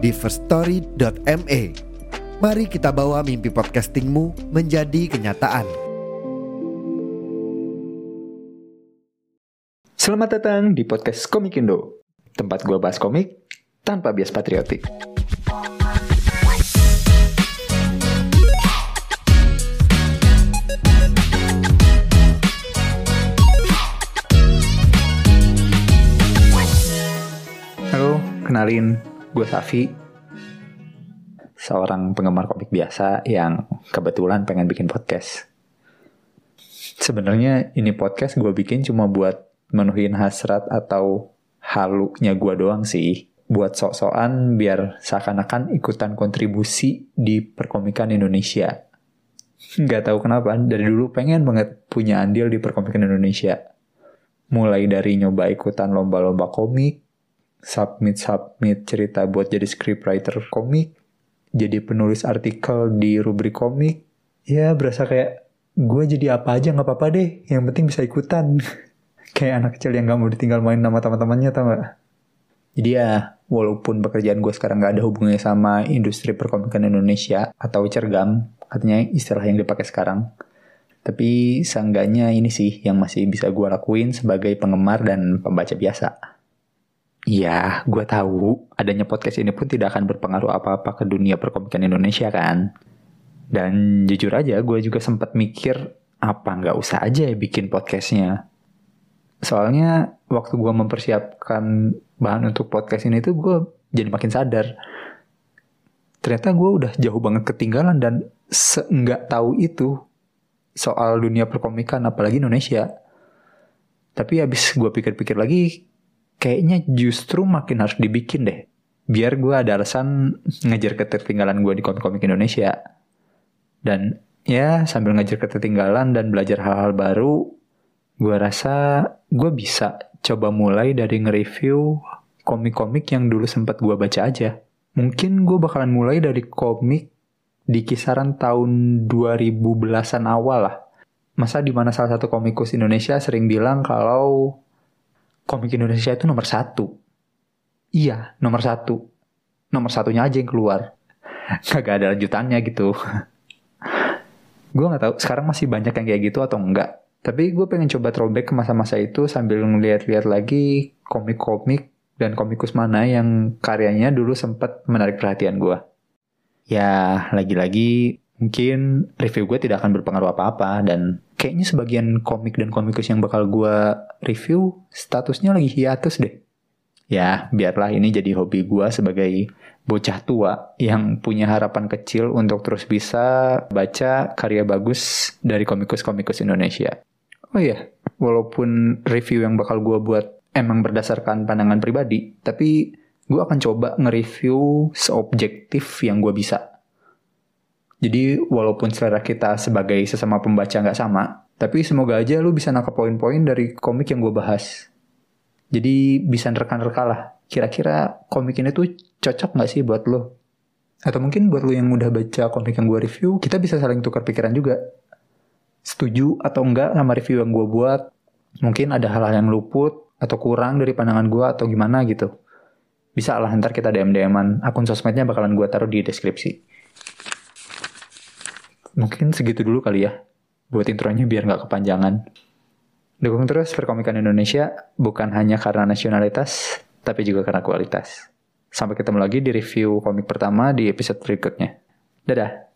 di firststory.me. Mari kita bawa mimpi podcastingmu menjadi kenyataan. Selamat datang di podcast Komik Indo, tempat gua bahas komik tanpa bias patriotik. Halo, kenalin, gue Safi. Seorang penggemar komik biasa yang kebetulan pengen bikin podcast. Sebenarnya ini podcast gue bikin cuma buat menuhin hasrat atau halunya gue doang sih. Buat sok-sokan biar seakan-akan ikutan kontribusi di perkomikan Indonesia. Gak tahu kenapa, dari dulu pengen banget punya andil di perkomikan Indonesia. Mulai dari nyoba ikutan lomba-lomba komik, submit-submit cerita buat jadi scriptwriter komik, jadi penulis artikel di rubrik komik. Ya berasa kayak gue jadi apa aja nggak apa-apa deh, yang penting bisa ikutan. kayak anak kecil yang gak mau ditinggal main sama teman-temannya tau gak? Jadi ya, walaupun pekerjaan gue sekarang gak ada hubungannya sama industri perkomikan Indonesia atau cergam, katanya istilah yang dipakai sekarang. Tapi seenggaknya ini sih yang masih bisa gue lakuin sebagai penggemar dan pembaca biasa. Iya, gue tahu adanya podcast ini pun tidak akan berpengaruh apa-apa ke dunia perkomikan Indonesia kan. Dan jujur aja, gue juga sempat mikir apa nggak usah aja ya bikin podcastnya. Soalnya waktu gue mempersiapkan bahan untuk podcast ini tuh gue jadi makin sadar. Ternyata gue udah jauh banget ketinggalan dan seenggak tahu itu soal dunia perkomikan apalagi Indonesia. Tapi habis gue pikir-pikir lagi, kayaknya justru makin harus dibikin deh. Biar gue ada alasan ngejar ketertinggalan gue di komik-komik Indonesia. Dan ya sambil ngejar ketertinggalan dan belajar hal-hal baru, gue rasa gue bisa coba mulai dari nge-review komik-komik yang dulu sempat gue baca aja. Mungkin gue bakalan mulai dari komik di kisaran tahun 2010-an awal lah. Masa di mana salah satu komikus Indonesia sering bilang kalau komik Indonesia itu nomor satu. Iya, nomor satu. Nomor satunya aja yang keluar. Gak ada lanjutannya gitu. gue gak tahu sekarang masih banyak yang kayak gitu atau enggak. Tapi gue pengen coba throwback ke masa-masa itu sambil ngeliat-liat lagi komik-komik dan komikus mana yang karyanya dulu sempat menarik perhatian gue. Ya, lagi-lagi mungkin review gue tidak akan berpengaruh apa-apa dan kayaknya sebagian komik dan komikus yang bakal gue review statusnya lagi hiatus deh. Ya, biarlah ini jadi hobi gue sebagai bocah tua yang punya harapan kecil untuk terus bisa baca karya bagus dari komikus-komikus Indonesia. Oh iya, walaupun review yang bakal gue buat emang berdasarkan pandangan pribadi, tapi gue akan coba nge-review seobjektif yang gue bisa. Jadi walaupun selera kita sebagai sesama pembaca nggak sama, tapi semoga aja lu bisa nangkep poin-poin dari komik yang gue bahas. Jadi bisa nerka-nerka lah, kira-kira komik ini tuh cocok nggak sih buat lo? Atau mungkin buat lo yang udah baca komik yang gue review, kita bisa saling tukar pikiran juga. Setuju atau enggak sama review yang gue buat, mungkin ada hal-hal yang luput, atau kurang dari pandangan gue atau gimana gitu. Bisa lah ntar kita DM-DM-an. Akun sosmednya bakalan gue taruh di deskripsi. Mungkin segitu dulu kali ya. Buat intronya biar nggak kepanjangan. Dukung terus perkomikan Indonesia bukan hanya karena nasionalitas, tapi juga karena kualitas. Sampai ketemu lagi di review komik pertama di episode berikutnya. Dadah!